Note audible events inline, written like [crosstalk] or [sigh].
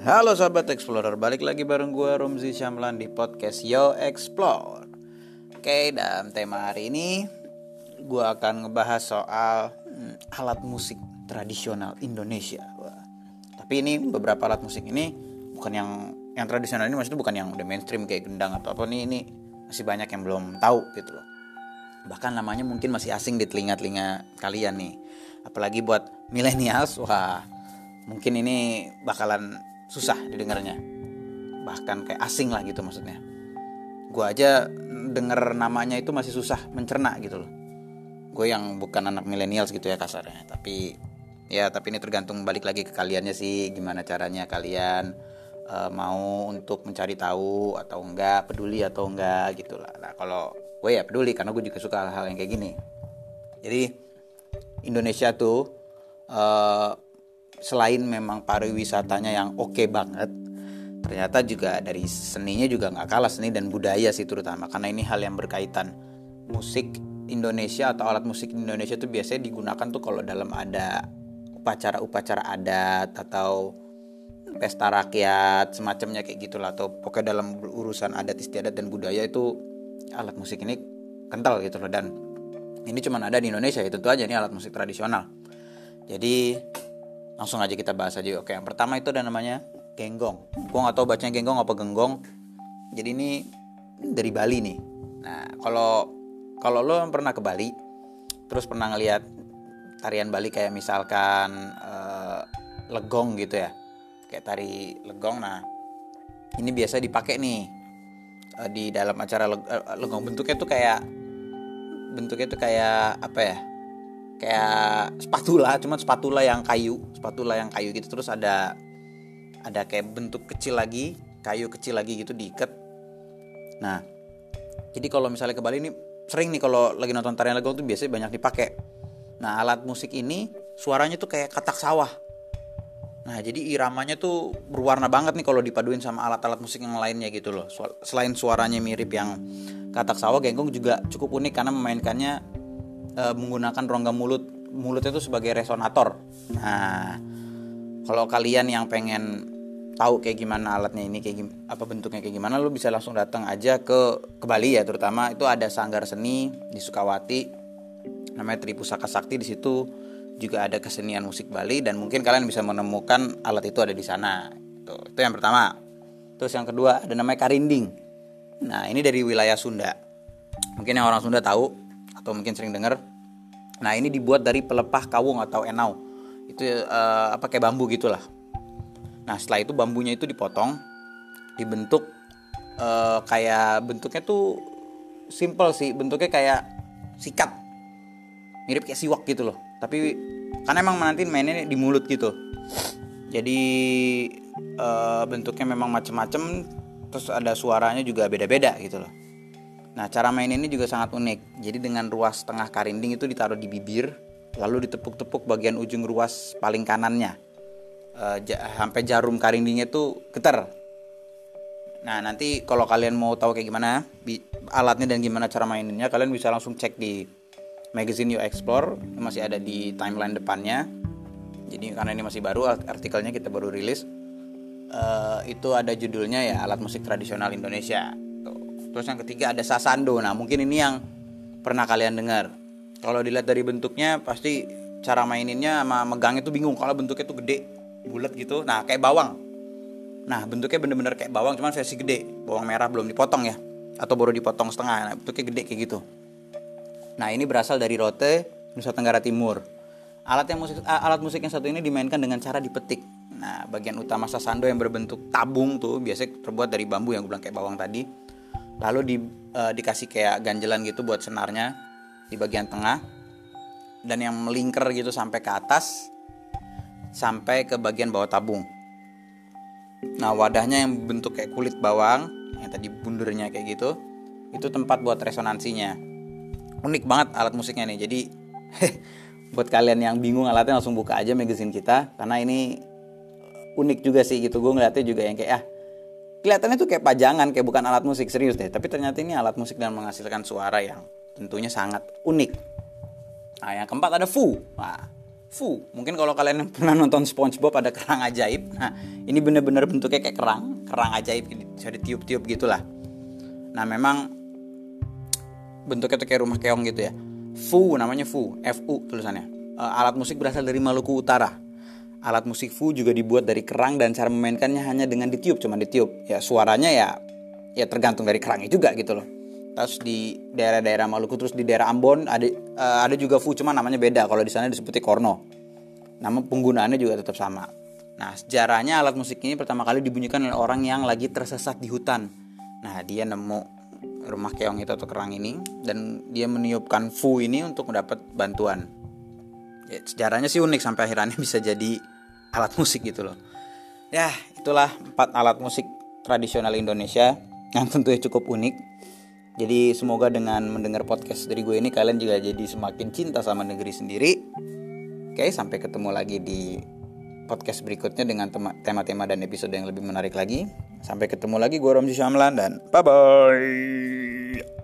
Halo sahabat Explorer, balik lagi bareng gue Romzi Syamlan di podcast Yo Explore. Oke, dalam tema hari ini gue akan ngebahas soal hmm, alat musik tradisional Indonesia. Wah. Tapi ini beberapa alat musik ini bukan yang yang tradisional ini maksudnya bukan yang udah mainstream kayak gendang atau apa nih ini masih banyak yang belum tahu gitu loh. Bahkan namanya mungkin masih asing di telinga-telinga kalian nih. Apalagi buat millennials wah mungkin ini bakalan susah didengarnya. Bahkan kayak asing lah gitu maksudnya. Gue aja denger namanya itu masih susah mencerna gitu loh. Gue yang bukan anak millennials gitu ya kasarnya. Tapi ya tapi ini tergantung balik lagi ke kaliannya sih. Gimana caranya kalian uh, mau untuk mencari tahu atau enggak peduli atau enggak gitu lah. Nah kalau gue ya peduli karena gue juga suka hal-hal yang kayak gini. Jadi Indonesia tuh uh, selain memang pariwisatanya yang oke okay banget ternyata juga dari seninya juga nggak kalah seni dan budaya sih terutama. Karena ini hal yang berkaitan musik Indonesia atau alat musik Indonesia tuh biasanya digunakan tuh kalau dalam ada upacara-upacara adat atau pesta rakyat semacamnya kayak gitulah. Atau pokoknya dalam urusan adat istiadat dan budaya itu alat musik ini kental gitu loh. Dan ini cuma ada di Indonesia ya tentu aja ini alat musik tradisional. Jadi langsung aja kita bahas aja oke yang pertama itu ada namanya genggong. Gue nggak tahu bacanya genggong apa genggong. Jadi ini dari Bali nih. Nah kalau kalau lo pernah ke Bali terus pernah ngeliat tarian Bali kayak misalkan uh, legong gitu ya. Kayak tari legong nah ini biasa dipakai nih uh, di dalam acara leg uh, legong. Bentuknya tuh kayak bentuknya tuh kayak apa ya kayak spatula cuma spatula yang kayu spatula yang kayu gitu. Terus ada ada kayak bentuk kecil lagi kayu kecil lagi gitu diikat. Nah jadi kalau misalnya ke Bali ini sering nih kalau lagi nonton tarian legong tuh biasanya banyak dipakai. Nah alat musik ini suaranya tuh kayak katak sawah. Nah jadi iramanya tuh berwarna banget nih kalau dipaduin sama alat-alat musik yang lainnya gitu loh. Selain suaranya mirip yang katak sawah genggong juga cukup unik karena memainkannya e, menggunakan rongga mulut mulutnya itu sebagai resonator. Nah, kalau kalian yang pengen tahu kayak gimana alatnya ini kayak apa bentuknya kayak gimana lu bisa langsung datang aja ke ke Bali ya terutama itu ada sanggar seni di Sukawati namanya Tripusaka Sakti di situ juga ada kesenian musik Bali dan mungkin kalian bisa menemukan alat itu ada di sana. Itu, itu yang pertama. Terus yang kedua ada namanya karinding. Nah, ini dari wilayah Sunda. Mungkin yang orang Sunda tahu atau mungkin sering dengar. Nah ini dibuat dari pelepah kawung atau enau. Itu uh, apa kayak bambu gitulah. Nah setelah itu bambunya itu dipotong, dibentuk uh, kayak bentuknya tuh simple sih. Bentuknya kayak sikat, mirip kayak siwak gitu loh. Tapi karena emang nanti mainnya di mulut gitu. Jadi uh, bentuknya memang macem-macem, terus ada suaranya juga beda-beda gitu loh. Nah, cara main ini juga sangat unik. Jadi dengan ruas tengah karinding itu ditaruh di bibir, lalu ditepuk-tepuk bagian ujung ruas paling kanannya. E, sampai jarum karindingnya itu getar. Nah, nanti kalau kalian mau tahu kayak gimana alatnya dan gimana cara maininnya, kalian bisa langsung cek di magazine You Explore, masih ada di timeline depannya. Jadi karena ini masih baru artikelnya kita baru rilis. Uh, itu ada judulnya ya alat musik tradisional Indonesia Terus yang ketiga ada sasando. Nah, mungkin ini yang pernah kalian dengar. Kalau dilihat dari bentuknya pasti cara maininnya sama megang itu bingung kalau bentuknya tuh gede, bulat gitu. Nah, kayak bawang. Nah, bentuknya bener-bener kayak bawang cuman versi gede. Bawang merah belum dipotong ya atau baru dipotong setengah. Nah, bentuknya gede kayak gitu. Nah, ini berasal dari Rote, Nusa Tenggara Timur. Alat yang musik alat musik yang satu ini dimainkan dengan cara dipetik. Nah, bagian utama sasando yang berbentuk tabung tuh biasanya terbuat dari bambu yang gue bilang kayak bawang tadi lalu di, uh, dikasih kayak ganjelan gitu buat senarnya di bagian tengah. Dan yang melingkar gitu sampai ke atas sampai ke bagian bawah tabung. Nah wadahnya yang bentuk kayak kulit bawang yang tadi bundurnya kayak gitu itu tempat buat resonansinya. Unik banget alat musiknya nih. Jadi [laughs] buat kalian yang bingung alatnya langsung buka aja magazine kita karena ini unik juga sih gitu. Gue ngeliatnya juga yang kayak ah kelihatannya tuh kayak pajangan kayak bukan alat musik serius deh tapi ternyata ini alat musik dan menghasilkan suara yang tentunya sangat unik nah yang keempat ada fu nah Fu. Mungkin kalau kalian pernah nonton SpongeBob ada kerang ajaib. Nah, ini bener-bener bentuknya kayak kerang, kerang ajaib bisa ditiup-tiup gitulah. Nah, memang bentuknya tuh kayak rumah keong gitu ya. Fu namanya Fu, F U tulisannya. Uh, alat musik berasal dari Maluku Utara. Alat musik Fu juga dibuat dari kerang dan cara memainkannya hanya dengan ditiup, cuma ditiup. Ya suaranya ya ya tergantung dari kerangnya juga gitu loh. Terus di daerah-daerah Maluku terus di daerah Ambon ada uh, ada juga Fu cuma namanya beda. Kalau di sana disebutnya korno. Nama penggunaannya juga tetap sama. Nah, sejarahnya alat musik ini pertama kali dibunyikan oleh orang yang lagi tersesat di hutan. Nah, dia nemu rumah keong itu atau kerang ini dan dia meniupkan fu ini untuk mendapat bantuan. Ya, sejarahnya sih unik sampai akhirnya [laughs] bisa jadi alat musik gitu loh. Ya, itulah empat alat musik tradisional Indonesia yang tentunya cukup unik. Jadi semoga dengan mendengar podcast dari gue ini kalian juga jadi semakin cinta sama negeri sendiri. Oke, sampai ketemu lagi di podcast berikutnya dengan tema-tema dan episode yang lebih menarik lagi. Sampai ketemu lagi gue Romzi Syamlan dan bye bye.